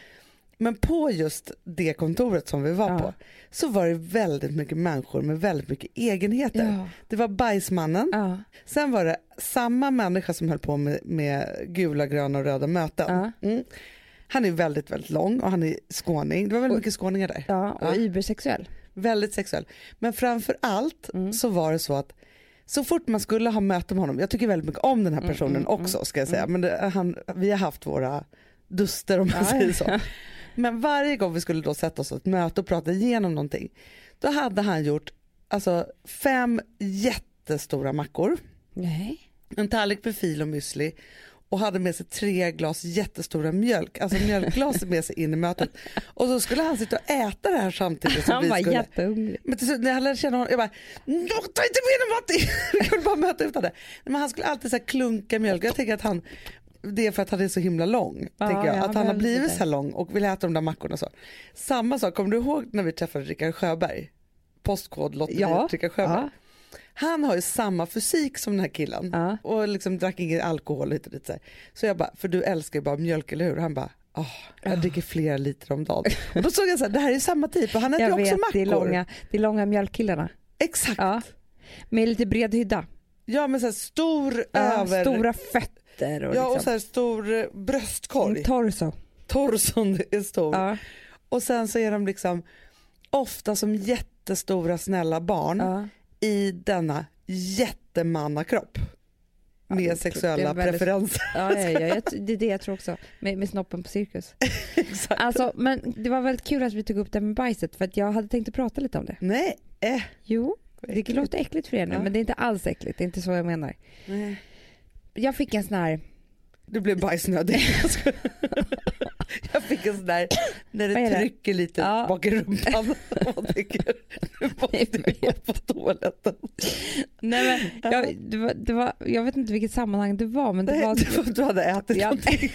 Men på just det kontoret som vi var Ja. på så var det väldigt mycket människor med väldigt mycket egenheter. Ja. Det var bajsmannen, Ja. sen var det samma människa som höll på med, med gula, gröna och röda möten. Mm. Han är väldigt, väldigt lång och han är skåning. Det var väldigt Och- mycket skåningar där. ja, och Ja. übersexuell. Väldigt sexuell. Men framför allt Mm. så var det så att så fort man skulle ha möte med honom, jag tycker väldigt mycket om den här Mm, personen mm, också ska jag säga, men det, han, vi har haft våra duster om man säger så. [laughs] Men varje gång vi skulle då sätta oss i ett möte och prata igenom någonting, då hade han gjort alltså, fem jättestora mackor, Nej. en tallrik med fil och müsli och hade med sig tre glas jättestora mjölk, alltså mjölkglas med sig in i mötet. Och så skulle han sitta och äta det här samtidigt som Han vi var skulle. jättehungrig. Men till slut när jag lärde känna honom, jag bara, "Nå, ta inte med dig Matti! [laughs] Vi kunde bara möta utan det. Men han skulle alltid så klunka mjölk. Jag tänker att han, det är för att han är så himla lång. Ja, tänker jag. ja, att han har blivit så här lång och vill äta de där mackorna och så. Samma sak, kommer du ihåg när vi träffade Rickard Sjöberg? Postkod lotteri, Ja, Rickard Sjöberg. ja. Han har ju samma fysik som den här killen Ja. och liksom drack ingen alkohol hit och dit. Så, här. så jag bara, för du älskar ju bara mjölk eller hur? Han bara, åh, jag dricker flera liter om dagen. [laughs] Och då såg jag så här, det här är samma typ och han äter Jag också vet, mackor. det är långa, det är långa mjölkkillarna. Exakt. Ja. Med lite bred hydda. Ja men så stor Ja, över... Stora fötter och ja och liksom. så här stor eh, bröstkorg. En torso. Torson är stor. Ja. Och sen så är de liksom ofta som jättestora snälla barn Ja. i denna jättemannakropp. Med sexuella väldigt- preferenser. Ja, ja, det är det jag tror också. Med, med snoppen på cirkus. [laughs] Exakt. Alltså, men det var väldigt kul att vi tog upp det med bajset för att jag hade tänkt att prata lite om det. Nej. Eh. Jo, det låter äckligt för er nu men det är inte alls äckligt. Det är inte så jag menar. Nej. Jag fick en sån här, Du blev bajsnödig. [laughs] Jag fick en sån där när det trycker lite Ja. bak i rumpan. [laughs] Och man tänker, nu måste jag gå på toaletten. nej men, jag, det var, det var, jag vet inte vilket sammanhang det var men det Nej, var, var- Du hade ätit Ja. någonting.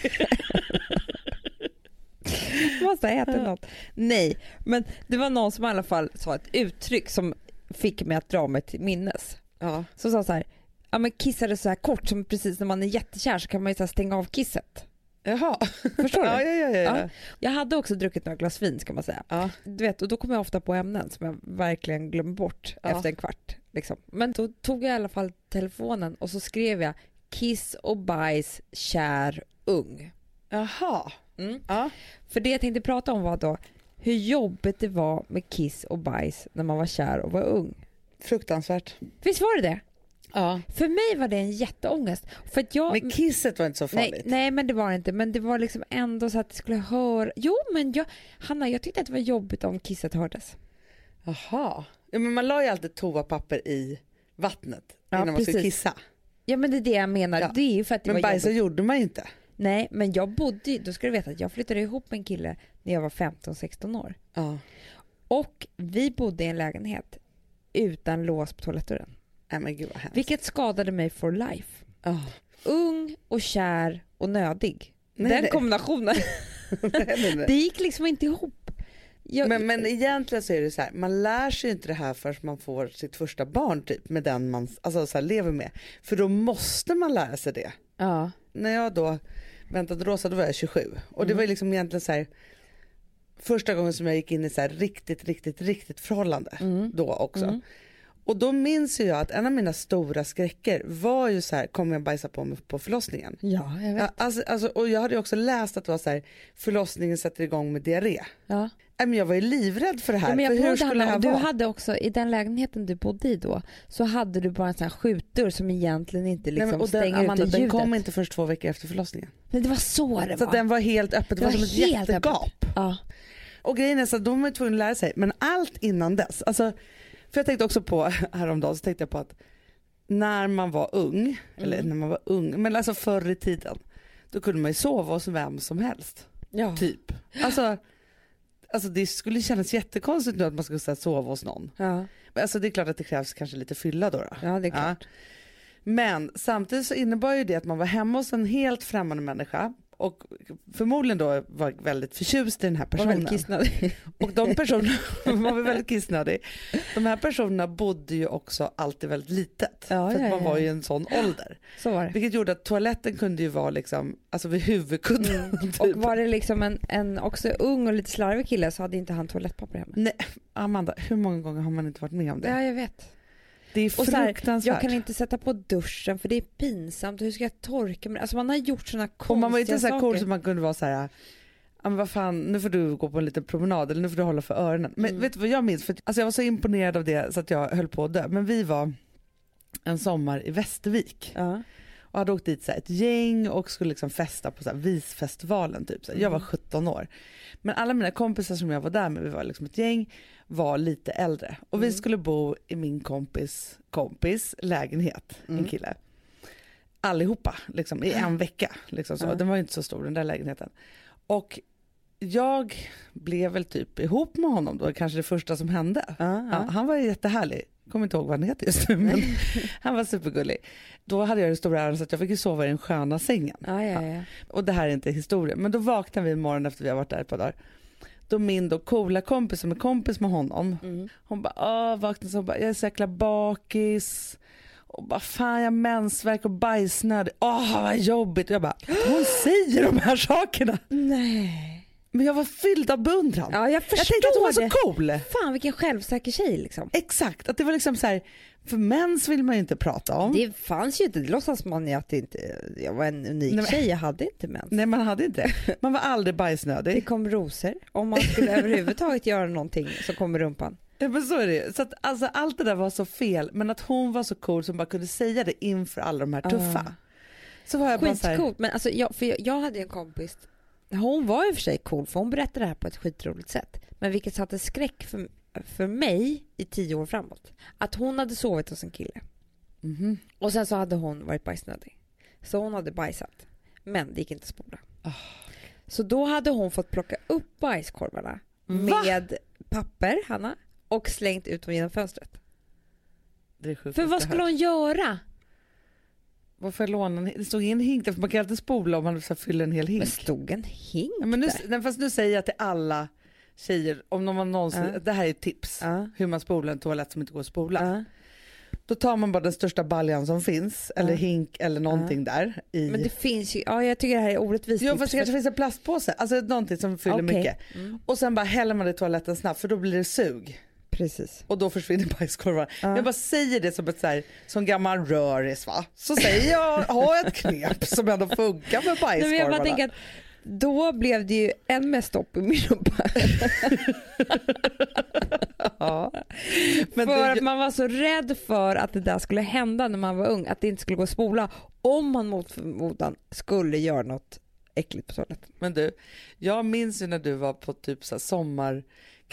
[laughs] måste ha ätit något. Nej, men det var någon som i alla fall sa ett uttryck som fick mig att dra mig till minnes. Ja. Så sa så här, ja men kissade så här kort som precis när man är jättekär så kan man ju så stänga av kisset. Jaha. Förstår [laughs] du? Ja, ja, ja, ja. Ja. Jag hade också druckit några glas vin ska man säga. ja. Du vet, och då kommer jag ofta på ämnen som jag verkligen glömmer bort efter en kvart. Liksom. Men då tog jag i alla fall telefonen och så skrev jag kiss och bajs, kär, ung. Jaha. Mm. För det jag tänkte prata om var då hur jobbigt det var med kiss och bajs när man var kär och var ung. Fruktansvärt. Visst var det det? Ja. För mig var det en jätteångest. För att jag, Men kisset var inte så farligt. nej, nej men det var det inte. Men det var liksom ändå så att det skulle höra. Jo men jag, Hanna jag tyckte att det var jobbigt om kisset hördes. Jaha. Ja, men man la ju alltid toapapper i vattnet Ja, innan man skulle precis. kissa. Ja men det är det jag menar. Ja. Det är ju för att det Men var bajsa jobbigt. gjorde man ju inte. Nej men jag bodde ju- då ska du veta att jag flyttade ihop med en kille när jag var 15-16 år. Ja. Och vi bodde i en lägenhet utan lås på toalettdörren. Men gud vad hemskt. Vilket skadade mig for life. Ja. Ung och kär och nödig. Nej, Den nej. kombinationen, [laughs] nej, nej, nej. det gick liksom inte ihop. Jag, Men, men egentligen så är det så här, man lär sig inte det här förrän man får sitt första barn typ med den man alltså, så här, lever med. För då måste man lära sig det. ja. När jag då väntade Rosa då var jag 27 och det var ju liksom egentligen så här första gången som jag gick in i så här riktigt, riktigt, riktigt förhållande då också. Mm. Och då minns jag att en av mina stora skräcker var ju så här, kommer jag bajsa på mig på förlossningen? ja, jag vet. Alltså, alltså, och jag hade ju också läst att det var så här, förlossningen sätter igång med diarré. Ja. Nej, men jag var ju livrädd för det här. Ja, men jag för hur skulle det här du vara? hade också i den lägenheten du bodde i då så hade du bara en sån här skjutdörr som egentligen inte Nej, liksom men, och den, stänger Amanda, ut den ljudet. kom inte först två veckor efter förlossningen. Men det var så det Så var. att den var helt öppen, det, Det var, var som ett jättegap. Ja. Och grejen är så att de var tvungna att lära sig, men allt innan dess. Alltså, för jag tänkte också på [laughs] häromdagen så tänkte jag på att när man var ung, eller Mm. när man var ung, men alltså förr i tiden, då kunde man ju sova hos vem som helst. Ja. Typ. Alltså, alltså det skulle kännas jättekonstigt nu att man skulle här, sova hos någon. Ja. Men Alltså det är klart att det krävs kanske lite fylla då. då. ja, det är klart. Men samtidigt så innebar ju det att man var hemma hos en helt främmande människa och förmodligen då var väldigt förtjust i den här personen. Och de [laughs] personerna [laughs] var väldigt kissnödig. De här personerna bodde ju också alltid väldigt litet. Ja, för ja, man ja. var ju i en sån ålder. Så var det. Vilket gjorde att toaletten kunde ju vara liksom, alltså vid huvudkudden. [laughs] typ. Och var det liksom en, en också ung och lite slarvig kille så hade inte han toalettpapper hemma. Nej, Amanda, hur många gånger har man inte varit med om det? Ja, jag vet. Det är så här, fruktansvärt. Jag kan inte sätta på duschen för det är pinsamt. Hur ska jag torka mig? Alltså man har gjort såna konstiga och man var inte så här cool saker. som man kunde vara så här. Ja, men vad fan, nu får du gå på en liten promenad eller nu får du hålla för öronen. Men Mm. vet du vad jag minns? För, alltså jag var så imponerad av det så att jag höll på att dö. Men vi var en sommar i Västervik Ja. Och hade åkt dit så ett gäng och skulle liksom festa på så här, Visfestivalen. Typ. Så Jag var Mm. 17 år. Men alla mina kompisar som jag var där med, vi var liksom ett gäng, var lite äldre. Och vi Mm. skulle bo i min kompis kompis lägenhet, en Mm. kille. Allihopa, liksom, i en vecka. Liksom så. Ja. Den var ju inte så stor den där lägenheten. Och jag blev väl typ ihop med honom då, kanske det första som hände. Ja, ja. han var jättehärlig. Kommer inte ihåg vad han heter just nu men han var supergullig. Då hade jag den stora äran så att jag fick sova i den sköna sängen. Ja, ja, ja. Och det här är inte historia men då vaknade vi en morgon efter vi har varit där ett par dagar. Då min då coola kompis som är kompis med honom, Mm. hon bara åh vaknade så hon bara jag är så jäkla bakis. Och bara fan jag har mensvärk och bajsnödig. Åh vad jobbigt. Och jag bara hon säger de här sakerna. Nej. Men jag var fylld av beundran. Ja, jag jag tänkte att hon var så det. cool. Fan vilken självsäker tjej liksom. Exakt, att det var liksom så här, för mens vill man ju inte prata om. Det fanns ju inte, det låtsas man ju att det inte, jag var en unik Nej, men- tjej, jag hade inte mens. Nej man hade inte det. Man var aldrig Det bajsnödig. kom rosor. Om man skulle överhuvudtaget göra någonting så kommer rumpan. Ja, men så är det ju. Så att, alltså, allt det där var så fel men att hon var så cool som bara kunde säga det inför alla de här tuffa. Ah. Så var jag Skitcoolt, men alltså jag, för jag, jag hade en kompis, hon var i och för sig cool för hon berättade det här på ett skitroligt sätt. Men vilket satte skräck för, för mig i tio år framåt. Att hon hade sovit hos en kille mhm. och sen så hade hon varit bajsnödig. Så hon hade bajsat. Men det gick inte att spola. Ah. Så då hade hon fått plocka upp bajskorvarna Va? med papper, Hanna, och slängt ut dem genom fönstret. För vad skulle hon göra? Varför låna en, det stod ingen hink där för man kan alltid spola om man så fyller en hel hink. stod en hink Ja, men nu, där. fast nu säger jag till alla tjejer, om har någonsin, Ja. det här är ett tips, Ja. hur man spolar en toalett som inte går att spola. Ja. Då tar man bara den största baljan som finns, eller hink eller någonting där. I... Men det finns ju, ja jag tycker det här är orättvist. Jo fast det kanske finns en plastpåse, alltså någonting som fyller Okej. mycket. Mm. Och sen bara häller man det i toaletten snabbt för då blir det sug. Precis. Och då försvinner bajskorvar. Ja. Jag bara säger det som ett så här, som gammal röris va. Så säger jag, ha ett knep som ändå funkar med men jag bajskorvarna. bara tänker att då blev det ju än mer stopp i min [laughs] ja. Men för det, att man var så rädd för att det där skulle hända när man var ung. Att det inte skulle gå att spola. Om man mot förmodan skulle göra något äckligt på toaletten. men du, jag minns ju när du var på typ så här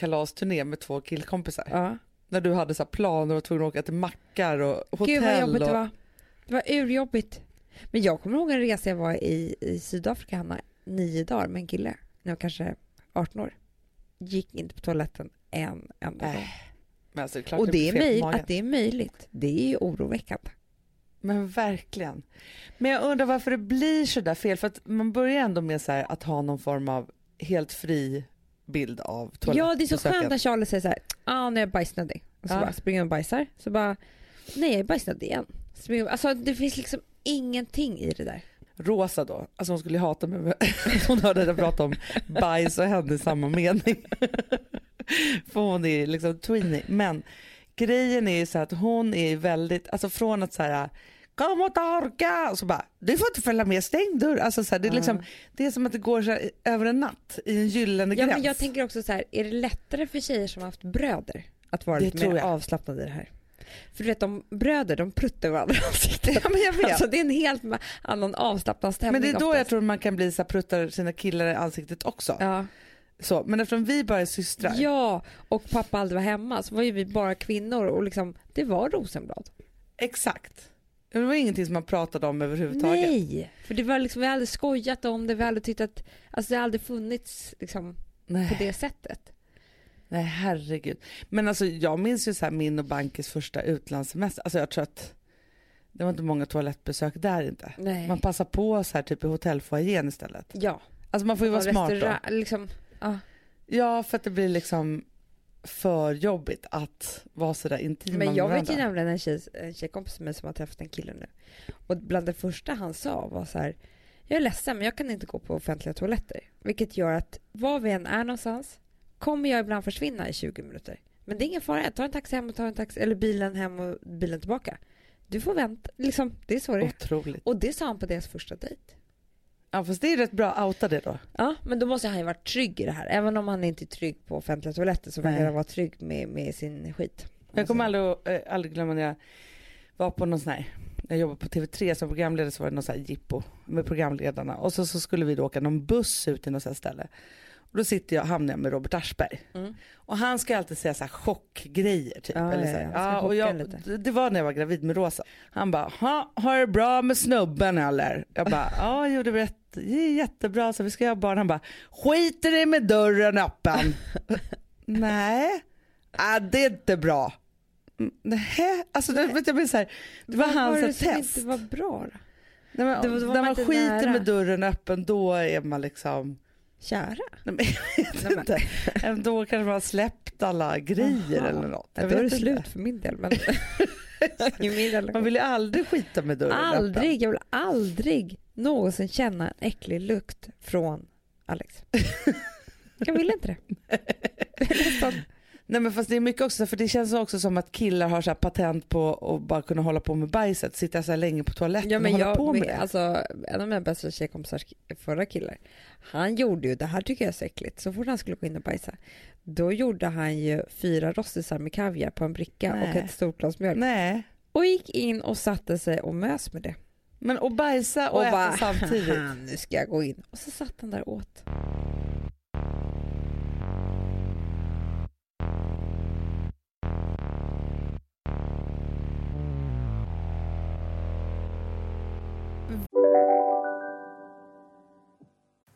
sommarkalasturné med två killkompisar. Ja. När du hade så planer och var tvungen att åka till mackar och hotell. Gud vad jobbigt och... det var. Det var urjobbigt. Men jag kommer ihåg en resa jag var i, i Sydafrika, Hanna, nio dagar med en kille. När jag var kanske 18 år. Gick inte på toaletten en enda Nej, gång. Men alltså, det Och det är möj- att det är möjligt, det är ju oroväckande. Men verkligen. Men jag undrar varför det blir så där fel. För att man börjar ändå med så att ha någon form av helt fri bild av toalett. Ja, det är så skönt när Charlie säger så här, ah, nu är jag bajsnödig. Och så Ja. bara springer hon och bajsar. Så bara, nej jag är bajsnödig igen. Springer, alltså det finns liksom ingenting i det där. Rosa då, alltså hon skulle hata mig. [laughs] Hon hörde jag prata om bajs och henne i samma mening. [laughs] För hon är liksom tweenie. Men grejen är ju så att hon är väldigt, alltså från att så här kom och torka och så bara du får inte följa med stäng dörr. Alltså så här, det, är liksom, det är som att det går så här, över en natt i en gyllene Ja, gräns. men jag tänker också så här, är det lättare för tjejer som har haft bröder att vara Det lite mer jag. avslappnade i det här? För du vet, de bröder de pruttar varandra i ansiktet. Ja, men jag vet. Alltså, det är en helt annan avslappnad stämning men det är då jag oftast. tror man kan bli så pruttar sina killar i ansiktet också. Ja. Så, men eftersom vi bara är systrar. ja, och pappa aldrig var hemma så var ju vi bara kvinnor och liksom, det var rosenblad. Exakt. Det var ingenting som man pratade om överhuvudtaget. Nej, för det var liksom, vi har aldrig skojat om det, vi har aldrig tyckt att, alltså det har aldrig funnits liksom Nej. på det sättet. Nej herregud. Men alltså jag minns ju så här min och Bankis första utlandssemester. Alltså jag tror att Det var inte många toalettbesök där inte. Nej. Man passar på så här typ i hotellfoajén istället. Ja. Alltså man får ju vara smart då. Liksom, ja. Ja, för att det blir liksom för jobbigt att vara sådär intima Men jag vet ju nämligen en, tjej, en tjejkompis med som har träffat en kille nu. Och bland det första han sa var så här. Jag är ledsen men jag kan inte gå på offentliga toaletter. Vilket gör att var vi än är någonstans kommer jag ibland försvinna i 20 minuter. Men det är ingen fara, jag tar en taxi hem och tar en taxi, eller bilen hem och bilen tillbaka. Du får vänta, liksom, det är så det är. Otroligt. Och det sa han på deras första dejt. Ja, fast det är rätt bra att outa det då. Ja, men då måste han ju vara trygg i det här. Även om han inte är trygg på offentliga toaletter så verkar han vara trygg med, med sin skit. Jag kommer aldrig, att- eh, aldrig glömma när jag var på någon sån här, jag jobbade på TV3 som programledare så var det någon sån här jippo med programledarna och så, så skulle vi då åka någon buss ut till något sånt ställe. Och då sitter jag, hamnar jag med Robert Aschberg. Mm. Och han ska alltid säga så här chockgrejer typ. Ja, eller så här. ja, och jag, det- det var när jag var gravid med Rosa. Han bara, ha, har det bra med snubben eller? Jag bara, [laughs] ja jo det var det är jättebra så vi ska göra barn. Han bara, skiter i med dörren öppen. [laughs] Nej, ah, det är inte bra. Mm, Nej, alltså det, vet jag blir så här, det var Vad hans det här som test. inte var bra då? Nej, men, det var- då var när man man skiter nära. med dörren öppen då är man liksom, Kära? nej, men, [laughs] jag vet inte. Då kanske man har släppt alla grejer Jaha. eller något. Ja, Jag då är det slut för min del. Men... [laughs] Man vill ju aldrig skita med dörren aldrig, jag vill aldrig någonsin känna en äcklig lukt från Alex. [laughs] Jag vill inte det. Nej men fast det är mycket också, för det känns också som att killar har så patent på att bara kunna hålla på med bajset, sitta så här länge på toaletten Ja, men och hålla jag, på med med, det. alltså, en av mina bästa tjejkompisars förra killar, han gjorde ju, det här tycker jag är så äckligt, så fort han skulle gå in och bajsa, då gjorde han ju fyra rostisar med kaviar på en bricka Nej. och ett stort glas mjölk. Nej, Och gick in och satte sig och mös med det. men att bajsa och, Och äta bara, samtidigt. "Haha, nu ska jag gå in. Och så satt han där och åt.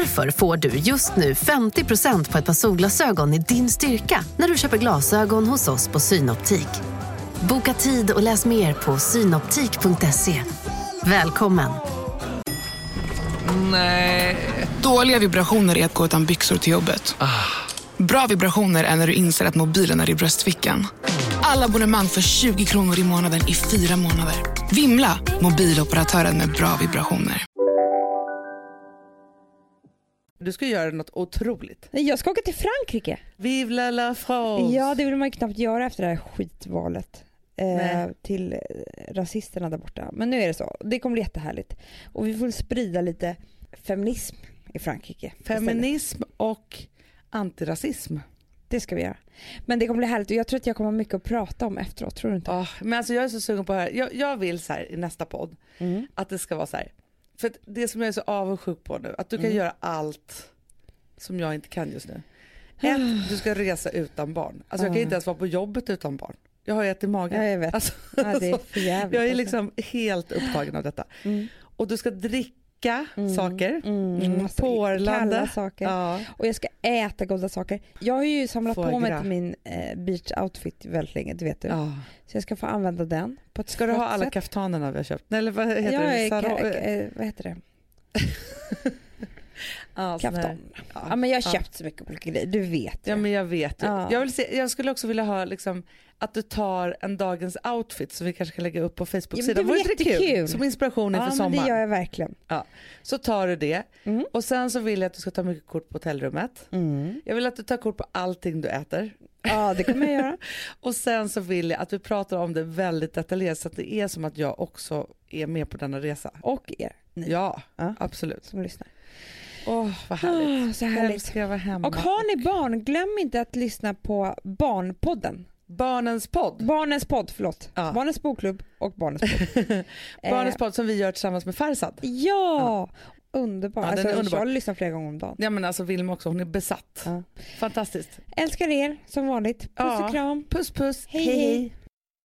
Därför får du just nu 50% på ett par solglasögon i din styrka när du köper glasögon hos oss på Synoptik. Boka tid och läs mer på synoptik.se. Välkommen! Dåliga vibrationer är att gå utan byxor till jobbet. Bra vibrationer är när du inser att mobilen är i bröstfickan. Alla abonnemang för 20 kronor i månaden i fyra månader. Vimla! Mobiloperatören med bra vibrationer. Du ska göra något otroligt. Nej, Jag ska åka till Frankrike. Vive la la France! Ja, det vill man ju knappt göra efter det här skitvalet. Eh, till rasisterna där borta. Men nu är det så. Det kommer bli jättehärligt. Och vi får sprida lite feminism i Frankrike. istället. Feminism och antirasism. Det ska vi göra. Men det kommer bli härligt och jag tror att jag kommer ha mycket att prata om efteråt. Tror du inte? Ah, men alltså jag är så sugen på det här. Jag, jag vill så här i nästa podd Mm. att det ska vara så här. För det som jag är så avundsjuk på nu, att du kan Mm. göra allt som jag inte kan just nu. Ett, du ska resa utan barn. Alltså jag kan Ah. inte ens vara på jobbet utan barn. Jag har ett i magen. Ja, jag vet. Alltså, Ja, det är [laughs] för jävligt. jag är alltså. liksom helt upptagen av detta. Mm. Och du ska dricka Mm. saker. Mm, Mm, massa porlande. Saker. Ja. Och jag ska äta goda saker. Jag har ju samlat Foie på mig till min eh, beach outfit väldigt länge, det vet du. Ja. Så jag ska få använda den. På Ska du ha alla sätt. kaftanerna vi har köpt? Nej, Eller vad heter ja, det? eh, Sarong- ka- eh, vad heter det? [laughs] ja. Ja, men jag har Ja. köpt så mycket olika grejer, du vet Ja ju. men jag vet ju. Ja. Jag, vill se, jag skulle också vilja ha liksom, att du tar en dagens outfit som vi kanske kan lägga upp på Ja, Facebook-sidan. det var Vore inte jättekul. Som inspiration inför Ja, sommaren. det gör jag verkligen. Så tar du det Mm. och sen så vill jag att du ska ta mycket kort på hotellrummet. Jag vill att du tar kort på allting du äter. Ja, det kommer jag göra. [laughs] Och sen så vill jag att vi pratar om det väldigt detaljerat så att det är som att jag också är med på denna resa. Och er, ni Ja, Ja. absolut. som lyssnar. Åh, vad härligt. Ah, så härligt. ska jag vara hemma. Och har ni barn, glöm inte att lyssna på Barnpodden. Barnens podd. Barnens podd, förlåt. Ja. Barnens bokklubb och Barnens podd. [laughs] Barnens Eh, podd som vi gör tillsammans med Farsad. Ja, underbar. Ja, den är alltså, underbar. Jag lyssnar flera gånger om dagen. Ja men alltså Vilma också, hon är besatt. Ja. Fantastiskt. Älskar er som vanligt. Puss Ja. och kram. Puss puss. Hej, hej.